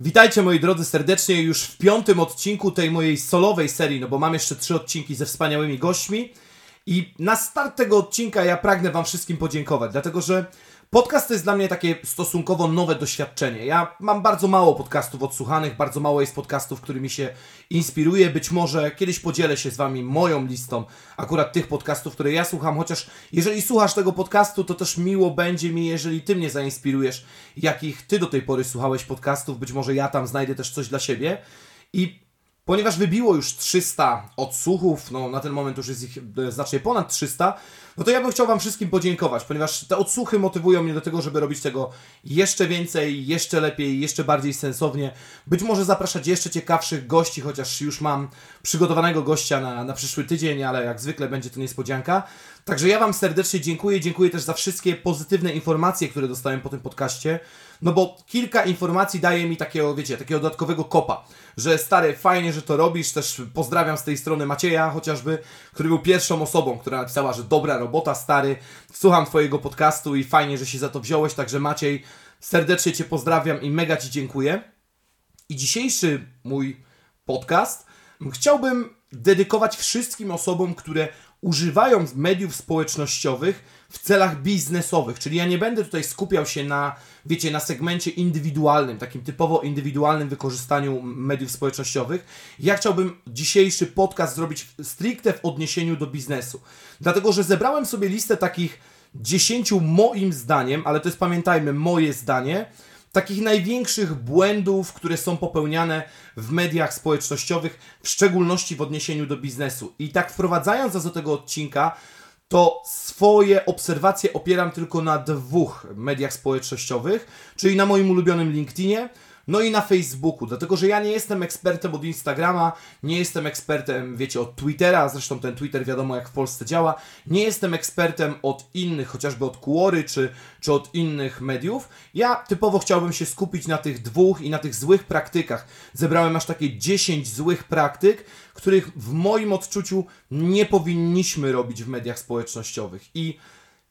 Witajcie moi drodzy serdecznie już w piątym odcinku tej mojej solowej serii, no bo mam jeszcze trzy odcinki ze wspaniałymi gośćmi. I na start tego odcinka ja pragnę Wam wszystkim podziękować, dlatego że podcast to jest dla mnie takie stosunkowo nowe doświadczenie. Ja mam bardzo mało podcastów odsłuchanych, bardzo mało jest podcastów, którymi się inspiruję. Być może kiedyś podzielę się z Wami moją listą akurat tych podcastów, które ja słucham, chociaż jeżeli słuchasz tego podcastu, to też miło będzie mi, jeżeli Ty mnie zainspirujesz, jakich Ty do tej pory słuchałeś podcastów. Być może ja tam znajdę też coś dla siebie. I Ponieważ wybiło już 300 odsłuchów, no na ten moment już jest ich e, znacznie ponad 300, no to ja bym chciał Wam wszystkim podziękować, ponieważ te odsłuchy motywują mnie do tego, żeby robić tego jeszcze więcej, jeszcze lepiej, jeszcze bardziej sensownie. Być może zapraszać jeszcze ciekawszych gości, chociaż już mam przygotowanego gościa na, na przyszły tydzień, ale jak zwykle będzie to niespodzianka. Także ja Wam serdecznie dziękuję. Dziękuję też za wszystkie pozytywne informacje, które dostałem po tym podcaście. No bo kilka informacji daje mi takiego, wiecie, takiego dodatkowego kopa, że stary, fajnie, że to robisz. Też pozdrawiam z tej strony Macieja chociażby, który był pierwszą osobą, która napisała, że dobra robota, stary. Słucham Twojego podcastu i fajnie, że się za to wziąłeś. Także Maciej, serdecznie Cię pozdrawiam i mega Ci dziękuję. I dzisiejszy mój podcast chciałbym dedykować wszystkim osobom, które używają mediów społecznościowych w celach biznesowych, czyli ja nie będę tutaj skupiał się na, wiecie, na segmencie indywidualnym, takim typowo indywidualnym wykorzystaniu mediów społecznościowych. Ja chciałbym dzisiejszy podcast zrobić stricte w odniesieniu do biznesu, dlatego że zebrałem sobie listę takich 10 moim zdaniem, ale to jest pamiętajmy moje zdanie, takich największych błędów, które są popełniane w mediach społecznościowych, w szczególności w odniesieniu do biznesu. I tak wprowadzając nas do tego odcinka, to swoje obserwacje opieram tylko na dwóch mediach społecznościowych, czyli na moim ulubionym LinkedInie no i na Facebooku, dlatego że ja nie jestem ekspertem od Instagrama, nie jestem ekspertem, wiecie, od Twittera, zresztą ten Twitter wiadomo jak w Polsce działa, nie jestem ekspertem od innych, chociażby od Quory czy, czy od innych mediów. Ja typowo chciałbym się skupić na tych dwóch i na tych złych praktykach. Zebrałem aż takie 10 złych praktyk, których w moim odczuciu nie powinniśmy robić w mediach społecznościowych. I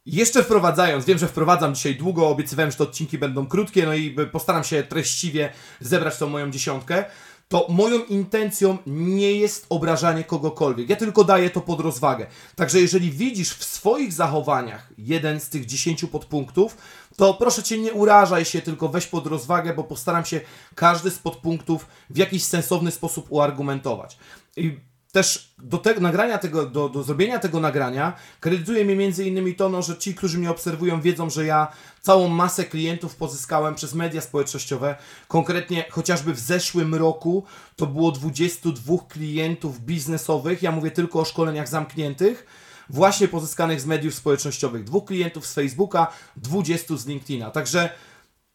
jeszcze wprowadzając, wiem, że wprowadzam dzisiaj długo, obiecywałem, że te odcinki będą krótkie, no i postaram się treściwie zebrać tą moją dziesiątkę. To moją intencją nie jest obrażanie kogokolwiek. Ja tylko daję to pod rozwagę. Także jeżeli widzisz w swoich zachowaniach jeden z tych dziesięciu podpunktów, to proszę cię, nie urażaj się, tylko weź pod rozwagę, bo postaram się każdy z podpunktów w jakiś sensowny sposób uargumentować. I też do te, nagrania tego, do, do zrobienia tego nagrania kredytuje mi między innymi to, no, że ci, którzy mnie obserwują, wiedzą, że ja całą masę klientów pozyskałem przez media społecznościowe. Konkretnie chociażby w zeszłym roku to było 22 klientów biznesowych, ja mówię tylko o szkoleniach zamkniętych, właśnie pozyskanych z mediów społecznościowych. Dwóch klientów z Facebooka, 20 z LinkedIna. Także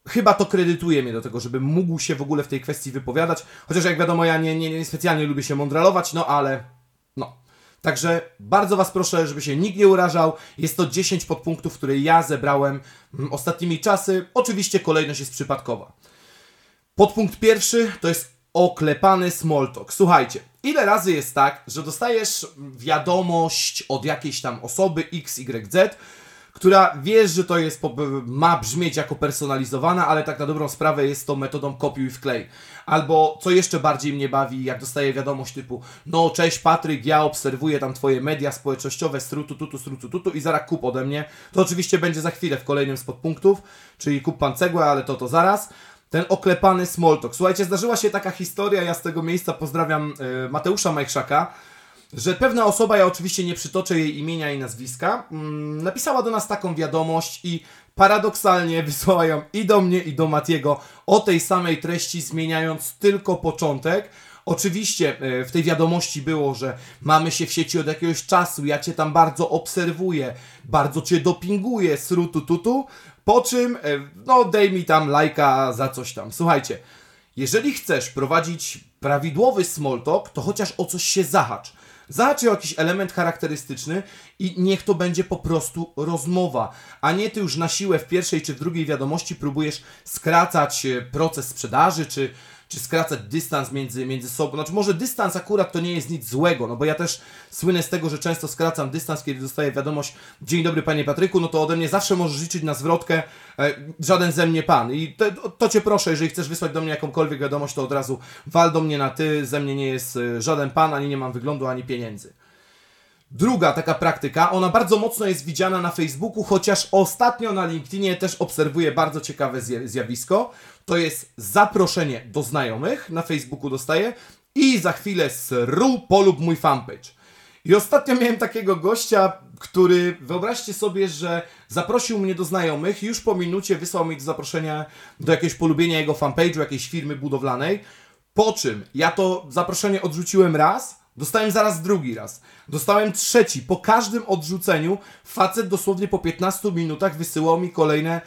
chyba to kredytuje mnie do tego, żebym mógł się w ogóle w tej kwestii wypowiadać. Chociaż jak wiadomo, ja nie, nie, nie specjalnie lubię się mądralować, no ale no. Także bardzo Was proszę, żeby się nikt nie urażał. Jest to 10 podpunktów, które ja zebrałem mm, ostatnimi czasy. Oczywiście kolejność jest przypadkowa. Podpunkt pierwszy to jest oklepany small talk. Słuchajcie, ile razy jest tak, że dostajesz wiadomość od jakiejś tam osoby XYZ, która wiesz, że to jest, ma brzmieć jako personalizowana, ale tak na dobrą sprawę jest to metodą kopiuj wklej. Albo co jeszcze bardziej mnie bawi, jak dostaję wiadomość typu no cześć Patryk, ja obserwuję tam Twoje media społecznościowe, strutu tutu, strutu tutu i zaraz kup ode mnie. To oczywiście będzie za chwilę w kolejnym z podpunktów, czyli kup Pan cegłę, ale to to zaraz ten oklepany small talk. Słuchajcie, zdarzyła się taka historia, ja z tego miejsca pozdrawiam y, Mateusza Majchrzaka, że pewna osoba, ja oczywiście nie przytoczę jej imienia i nazwiska, mm, napisała do nas taką wiadomość i paradoksalnie wysłała ją i do mnie, i do Matiego o tej samej treści, zmieniając tylko początek. Oczywiście e, w tej wiadomości było, że mamy się w sieci od jakiegoś czasu, ja Cię tam bardzo obserwuję, bardzo Cię dopinguję, srutu tutu. Po czym, e, no daj mi tam lajka za coś tam. Słuchajcie, jeżeli chcesz prowadzić prawidłowy small talk, to chociaż o coś się zahacz. Zahacz o jakiś element charakterystyczny i niech to będzie po prostu rozmowa, a nie ty już na siłę w pierwszej czy w drugiej wiadomości próbujesz skracać e, proces sprzedaży, czy czy skracać dystans między, między sobą. Znaczy, może dystans akurat to nie jest nic złego, no bo ja też słynę z tego, że często skracam dystans, kiedy dostaję wiadomość Dzień dobry panie Patryku, no to ode mnie zawsze możesz liczyć na zwrotkę e, żaden ze mnie pan. I to, to cię proszę, jeżeli chcesz wysłać do mnie jakąkolwiek wiadomość, to od razu wal do mnie na ty, ze mnie nie jest e, żaden pan, ani nie mam wyglądu, ani pieniędzy. Druga taka praktyka, ona bardzo mocno jest widziana na Facebooku, chociaż ostatnio na LinkedInie też obserwuję bardzo ciekawe zjawisko. To jest zaproszenie do znajomych, na Facebooku dostaję i za chwilę sru polub mój fanpage. I ostatnio miałem takiego gościa, który, wyobraźcie sobie, że zaprosił mnie do znajomych, już po minucie wysłał mi do zaproszenia do jakiegoś polubienia jego fanpage'u, jakiejś firmy budowlanej, po czym ja to zaproszenie odrzuciłem raz, Dostałem zaraz drugi raz. Dostałem trzeci. Po każdym odrzuceniu facet dosłownie po 15 minutach wysyłał mi kolejne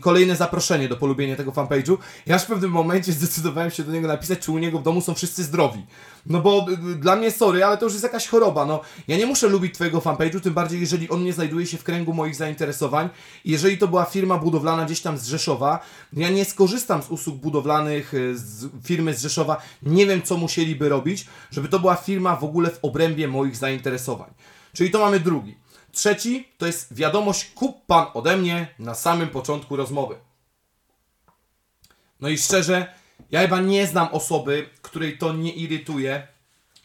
kolejne zaproszenie do polubienia tego fanpage'u. Ja w pewnym momencie zdecydowałem się do niego napisać, czy u niego w domu są wszyscy zdrowi. No bo y, y, dla mnie, sorry, ale to już jest jakaś choroba. No, ja nie muszę lubić Twojego fanpage'u, tym bardziej jeżeli on nie znajduje się w kręgu moich zainteresowań. Jeżeli to była firma budowlana gdzieś tam z Rzeszowa, ja nie skorzystam z usług budowlanych y, z firmy z Rzeszowa. Nie wiem, co musieliby robić, żeby to była firma w ogóle w obrębie moich zainteresowań. Czyli to mamy drugi. Trzeci to jest wiadomość kup pan ode mnie na samym początku rozmowy. No i szczerze, ja chyba nie znam osoby, której to nie irytuje,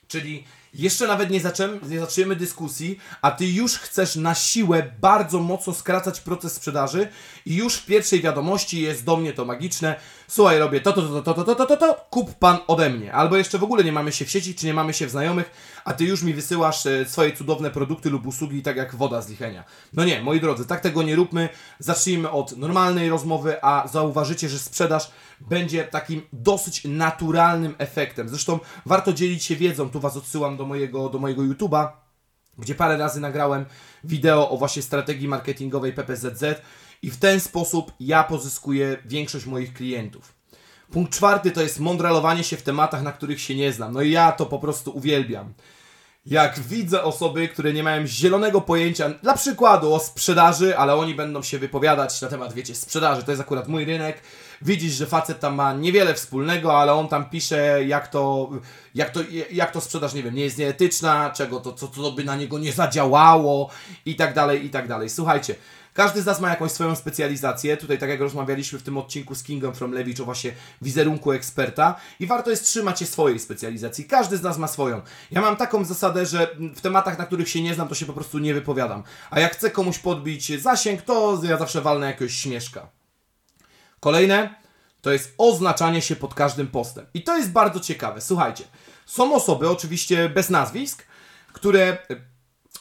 czyli jeszcze nawet nie zaczęmy, nie zaczniemy dyskusji, a ty już chcesz na siłę bardzo mocno skracać proces sprzedaży i już w pierwszej wiadomości jest do mnie to magiczne. Słuchaj, robię to, to, to, to, to, to, to, to, to, kup pan ode mnie. Albo jeszcze w ogóle nie mamy się w sieci, czy nie mamy się w znajomych, a ty już mi wysyłasz e, swoje cudowne produkty lub usługi, tak jak woda z lichenia. No nie, moi drodzy, tak tego nie róbmy. Zacznijmy od normalnej rozmowy, a zauważycie, że sprzedaż będzie takim dosyć naturalnym efektem. Zresztą warto dzielić się wiedzą, tu Was odsyłam do mojego, do mojego YouTube'a, gdzie parę razy nagrałem wideo o właśnie strategii marketingowej PPZZ i w ten sposób ja pozyskuję większość moich klientów. Punkt czwarty to jest mądralowanie się w tematach, na których się nie znam. No i ja to po prostu uwielbiam. Jak widzę osoby, które nie mają zielonego pojęcia, dla przykładu o sprzedaży, ale oni będą się wypowiadać na temat, wiecie, sprzedaży, to jest akurat mój rynek. Widzisz, że facet tam ma niewiele wspólnego, ale on tam pisze, jak to, jak to, jak to sprzedaż, nie wiem, nie jest nieetyczna, czego to, co to by na niego nie zadziałało i tak dalej, i tak dalej. Słuchajcie, każdy z nas ma jakąś swoją specjalizację. Tutaj, tak jak rozmawialiśmy w tym odcinku z Kingem from Levich o właśnie wizerunku eksperta i warto jest trzymać się swojej specjalizacji. Każdy z nas ma swoją. Ja mam taką zasadę, że w tematach, na których się nie znam, to się po prostu nie wypowiadam. A jak chcę komuś podbić zasięg, to ja zawsze walnę jakiegoś śmieszka. Kolejne to jest oznaczanie się pod każdym postem. I to jest bardzo ciekawe. Słuchajcie, są osoby, oczywiście bez nazwisk, które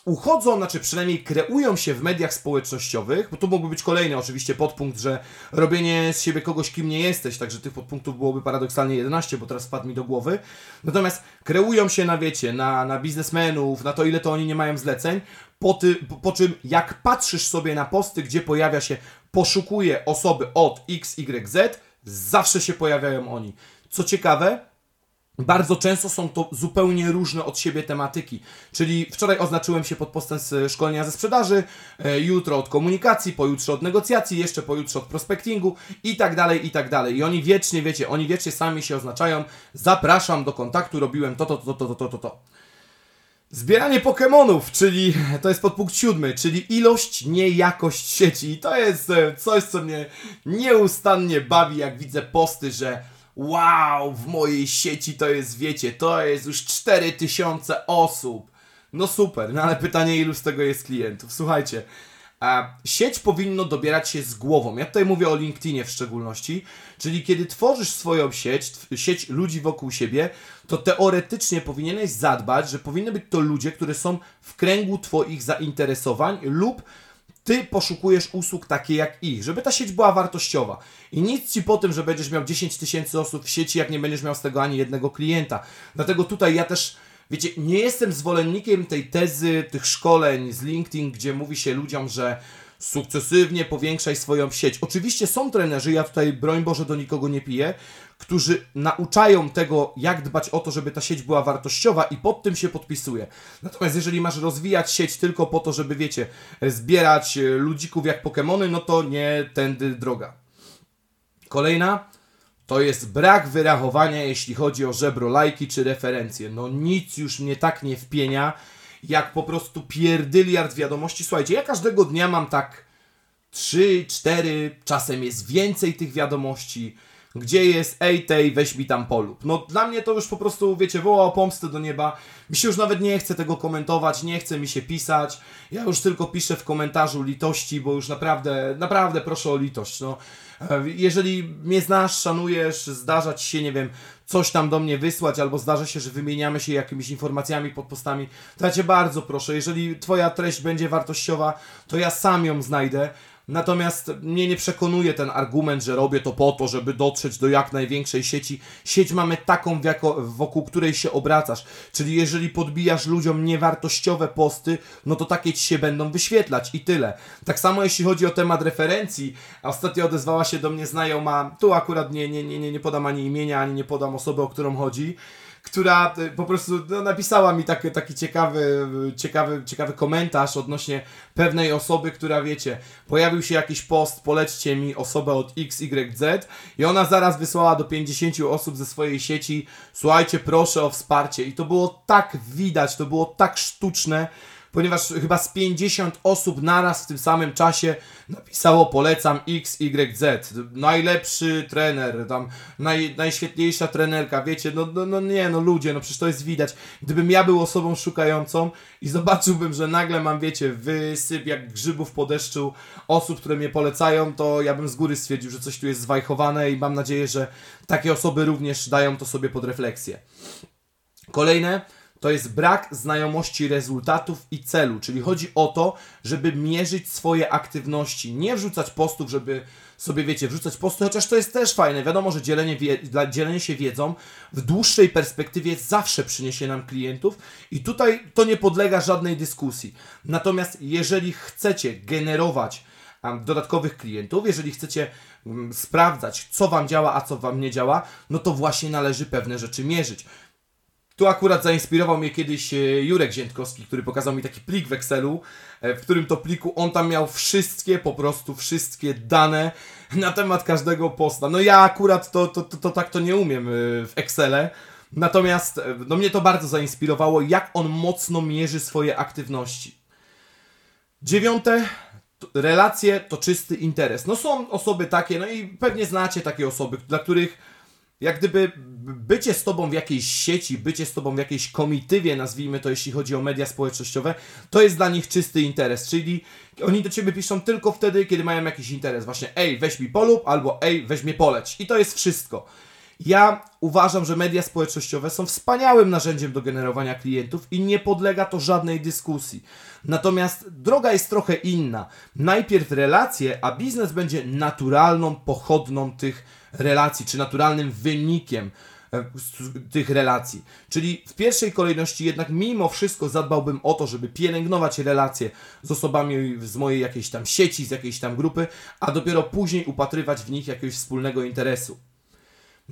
uchodzą, znaczy przynajmniej kreują się w mediach społecznościowych, bo to mógłby być kolejny oczywiście podpunkt, że robienie z siebie kogoś, kim nie jesteś, także tych podpunktów byłoby paradoksalnie 11, bo teraz wpadł mi do głowy. Natomiast kreują się na, wiecie, na, na biznesmenów, na to, ile to oni nie mają zleceń, po, ty, po, po czym jak patrzysz sobie na posty, gdzie pojawia się poszukuje osoby od XYZ, zawsze się pojawiają oni. Co ciekawe, bardzo często są to zupełnie różne od siebie tematyki. Czyli wczoraj oznaczyłem się pod postem z szkolenia ze sprzedaży, e, jutro od komunikacji, pojutrze od negocjacji, jeszcze pojutrze od prospectingu i tak dalej, i tak dalej. I oni wiecznie, wiecie, oni wiecznie sami się oznaczają. Zapraszam do kontaktu, robiłem to, to, to, to, to, to, to. Zbieranie Pokémonów, czyli to jest podpunkt siódmy, czyli ilość, nie jakość sieci. I to jest e, coś, co mnie nieustannie bawi, jak widzę posty, że wow, w mojej sieci to jest, wiecie, to jest już 4000 osób. No super, no ale pytanie, ilu z tego jest klientów? Słuchajcie, a sieć powinno dobierać się z głową. Ja tutaj mówię o LinkedInie w szczególności, czyli kiedy tworzysz swoją sieć, sieć ludzi wokół siebie, to teoretycznie powinieneś zadbać, że powinny być to ludzie, którzy są w kręgu Twoich zainteresowań lub ty poszukujesz usług takie jak ich, żeby ta sieć była wartościowa. I nic ci po tym, że będziesz miał 10 tysięcy osób w sieci, jak nie będziesz miał z tego ani jednego klienta. Dlatego tutaj ja też, wiecie, nie jestem zwolennikiem tej tezy, tych szkoleń z LinkedIn, gdzie mówi się ludziom, że sukcesywnie powiększaj swoją sieć. Oczywiście są trenerzy, ja tutaj broń Boże do nikogo nie piję, którzy nauczają tego, jak dbać o to, żeby ta sieć była wartościowa i pod tym się podpisuje. Natomiast jeżeli masz rozwijać sieć tylko po to, żeby, wiecie, zbierać e, ludzików jak Pokémony, no to nie tędy droga. Kolejna to jest brak wyrachowania, jeśli chodzi o żebro lajki czy referencje. No nic już mnie tak nie wpienia, jak po prostu pierdyliard wiadomości. Słuchajcie, ja każdego dnia mam tak 3, 4, czasem jest więcej tych wiadomości. Gdzie jest, ej tej, weź mi tam polub. No dla mnie to już po prostu, wiecie, woła o pomstę do nieba. Mi się już nawet nie chce tego komentować, nie chce mi się pisać. Ja już tylko piszę w komentarzu litości, bo już naprawdę, naprawdę proszę o litość. No, E, jeżeli mnie znasz, szanujesz, zdarza ci się, nie wiem, coś tam do mnie wysłać, albo zdarza się, że wymieniamy się jakimiś informacjami pod postami, to ja cię bardzo proszę, jeżeli twoja treść będzie wartościowa, to ja sam ją znajdę. Natomiast mnie nie przekonuje ten argument, że robię to po to, żeby dotrzeć do jak największej sieci. Sieć mamy taką, wokół której się obracasz. Czyli jeżeli podbijasz ludziom niewartościowe posty, no to takie ci się będą wyświetlać i tyle. Tak samo jeśli chodzi o temat referencji. Ostatnio odezwała się do mnie znajoma, tu akurat nie, nie, nie, nie podam ani imienia, ani nie podam osoby, o którą chodzi która y, po prostu no, napisała mi taki, taki ciekawy, ciekawy, ciekawy komentarz odnośnie pewnej osoby, która wiecie, pojawił się jakiś post, polećcie mi osobę od XYZ i ona zaraz wysłała do 50 osób ze swojej sieci, słuchajcie, proszę o wsparcie. I to było tak widać, to było tak sztuczne, ponieważ chyba z 50 osób naraz w tym samym czasie napisało polecam XYZ, najlepszy trener, tam naj, najświetniejsza trenerka, wiecie, no, no, no nie, no ludzie, no przecież to jest widać. Gdybym ja był osobą szukającą i zobaczyłbym, że nagle mam, wiecie, wysyp jak grzybów po deszczu osób, które mnie polecają, to ja bym z góry stwierdził, że coś tu jest zwajchowane i mam nadzieję, że takie osoby również dają to sobie pod refleksję. Kolejne, to jest brak znajomości rezultatów i celu, czyli chodzi o to, żeby mierzyć swoje aktywności, nie wrzucać postów, żeby sobie, wiecie, wrzucać posty, chociaż to jest też fajne. Wiadomo, że dzielenie, wie, dzielenie się wiedzą w dłuższej perspektywie zawsze przyniesie nam klientów i tutaj to nie podlega żadnej dyskusji. Natomiast jeżeli chcecie generować dodatkowych klientów, jeżeli chcecie um, sprawdzać, co Wam działa, a co Wam nie działa, no to właśnie należy pewne rzeczy mierzyć. Tu akurat zainspirował mnie kiedyś e, Jurek Ziętkowski, który pokazał mi taki plik w Excelu, e, w którym to pliku on tam miał wszystkie, po prostu wszystkie dane na temat każdego posta. No ja akurat to, to, to, to tak to nie umiem e, w Excele, natomiast no mnie to bardzo zainspirowało, jak on mocno mierzy swoje aktywności. Dziewiąte, relacje to czysty interes. No są osoby takie, no i pewnie znacie takie osoby, dla których jak gdyby bycie z tobą w jakiejś sieci, bycie z tobą w jakiejś komitywie, nazwijmy to, jeśli chodzi o media społecznościowe, to jest dla nich czysty interes, czyli oni do ciebie piszą tylko wtedy, kiedy mają jakiś interes. Właśnie, ej, weź mi polub, albo ej, weź mnie poleć. I to jest wszystko. Ja uważam, że media społecznościowe są wspaniałym narzędziem do generowania klientów i nie podlega to żadnej dyskusji. Natomiast droga jest trochę inna. Najpierw relacje, a biznes będzie naturalną pochodną tych relacji, czy naturalnym wynikiem e, tych relacji. Czyli w pierwszej kolejności jednak mimo wszystko zadbałbym o to, żeby pielęgnować relacje z osobami z mojej jakiejś tam sieci, z jakiejś tam grupy, a dopiero później upatrywać w nich jakiegoś wspólnego interesu.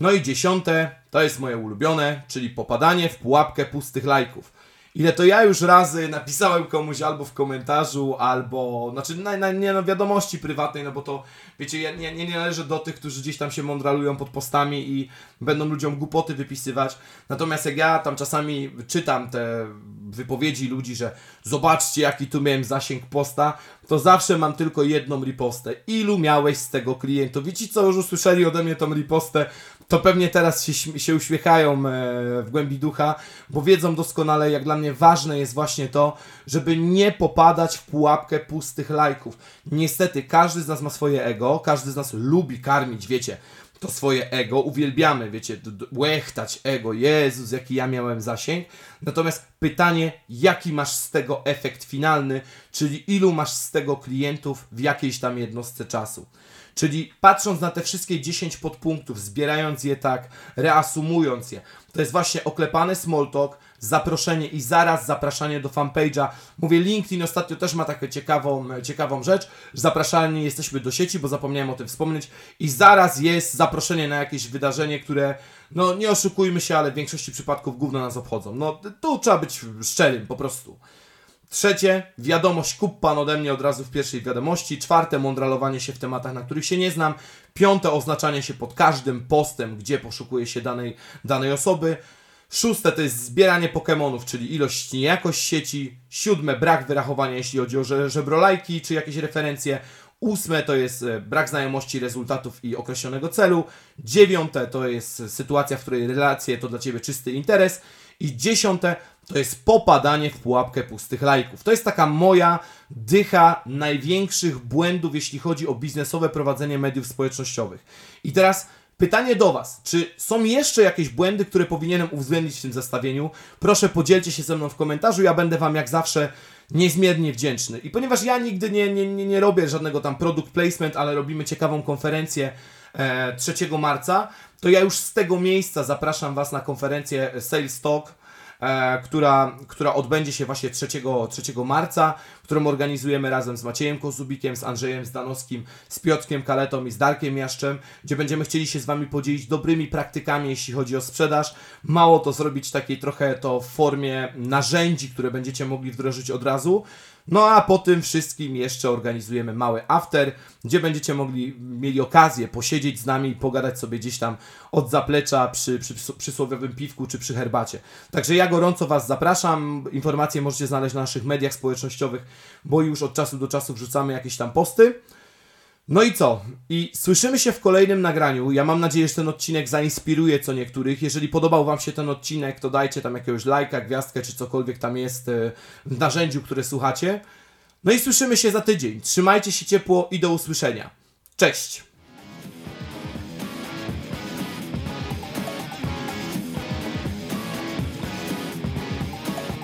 No i dziesiąte, to jest moje ulubione, czyli popadanie w pułapkę pustych lajków. Ile to ja już razy napisałem komuś albo w komentarzu, albo, znaczy na, na, nie no, wiadomości prywatnej, no bo to, wiecie, ja nie, nie należę do tych, którzy gdzieś tam się mądralują pod postami i będą ludziom głupoty wypisywać. Natomiast jak ja tam czasami czytam te wypowiedzi ludzi, że zobaczcie jaki tu miałem zasięg posta, to zawsze mam tylko jedną ripostę. Ilu miałeś z tego klientów? Wiecie co już usłyszeli ode mnie tą ripostę, to pewnie teraz się, się uśmiechają e, w głębi ducha, bo wiedzą doskonale, jak dla mnie ważne jest właśnie to, żeby nie popadać w pułapkę pustych lajków. Niestety, każdy z nas ma swoje ego, każdy z nas lubi karmić, wiecie, to swoje ego, uwielbiamy, wiecie, łechtać ego, Jezus, jaki ja miałem zasięg. Natomiast pytanie, jaki masz z tego efekt finalny, czyli ilu masz z tego klientów w jakiejś tam jednostce czasu. Czyli patrząc na te wszystkie 10 podpunktów, zbierając je tak, reasumując je, to jest właśnie oklepany small talk, zaproszenie i zaraz zapraszanie do fanpage'a. Mówię, LinkedIn ostatnio też ma taką ciekawą, ciekawą rzecz. Zapraszani jesteśmy do sieci, bo zapomniałem o tym wspomnieć. I zaraz jest zaproszenie na jakieś wydarzenie, które, no nie oszukujmy się, ale w większości przypadków gówno nas obchodzą. No tu trzeba być szczerym po prostu. Trzecie, wiadomość kup pan ode mnie od razu w pierwszej wiadomości. Czwarte, mądralowanie się w tematach, na których się nie znam. Piąte, oznaczanie się pod każdym postem, gdzie poszukuje się danej, danej osoby. Szóste to jest zbieranie Pokémonów, czyli ilość, nie jakość sieci. Siódme, brak wyrachowania, jeśli chodzi o że- żebrolajki czy jakieś referencje. Ósme to jest e, brak znajomości rezultatów i określonego celu. Dziewiąte to jest sytuacja, w której relacje to dla Ciebie czysty interes. I dziesiąte to jest popadanie w pułapkę pustych lajków. To jest taka moja dycha największych błędów, jeśli chodzi o biznesowe prowadzenie mediów społecznościowych. I teraz pytanie do Was. Czy są jeszcze jakieś błędy, które powinienem uwzględnić w tym zestawieniu? Proszę podzielcie się ze mną w komentarzu. Ja będę Wam jak zawsze niezmiernie wdzięczny. I ponieważ ja nigdy nie, nie, nie, nie robię żadnego tam product placement, ale robimy ciekawą konferencję e, 3 marca, to ja już z tego miejsca zapraszam Was na konferencję Sales Talk, która, która odbędzie się właśnie 3, 3 marca, którą organizujemy razem z Maciejem Kozubikiem, z Andrzejem Zdanowskim, z Piotrkiem Kaletą i z Darkiem Jaszczem, gdzie będziemy chcieli się z Wami podzielić dobrymi praktykami, jeśli chodzi o sprzedaż. Mało to zrobić takiej trochę to w formie narzędzi, które będziecie mogli wdrożyć od razu. No a po tym wszystkim jeszcze organizujemy mały after, gdzie będziecie mogli mieli okazję posiedzieć z nami i pogadać sobie gdzieś tam od zaplecza przy, przy przysłowiowym piwku czy przy herbacie. Także ja gorąco Was zapraszam. Informacje możecie znaleźć na naszych mediach społecznościowych, bo już od czasu do czasu wrzucamy jakieś tam posty. No i co? I słyszymy się w kolejnym nagraniu. Ja mam nadzieję, że ten odcinek zainspiruje co niektórych. Jeżeli podobał Wam się ten odcinek, to dajcie tam jakiegoś lajka, gwiazdkę, czy cokolwiek tam jest e, w narzędziu, które słuchacie. No i słyszymy się za tydzień. Trzymajcie się ciepło i do usłyszenia. Cześć!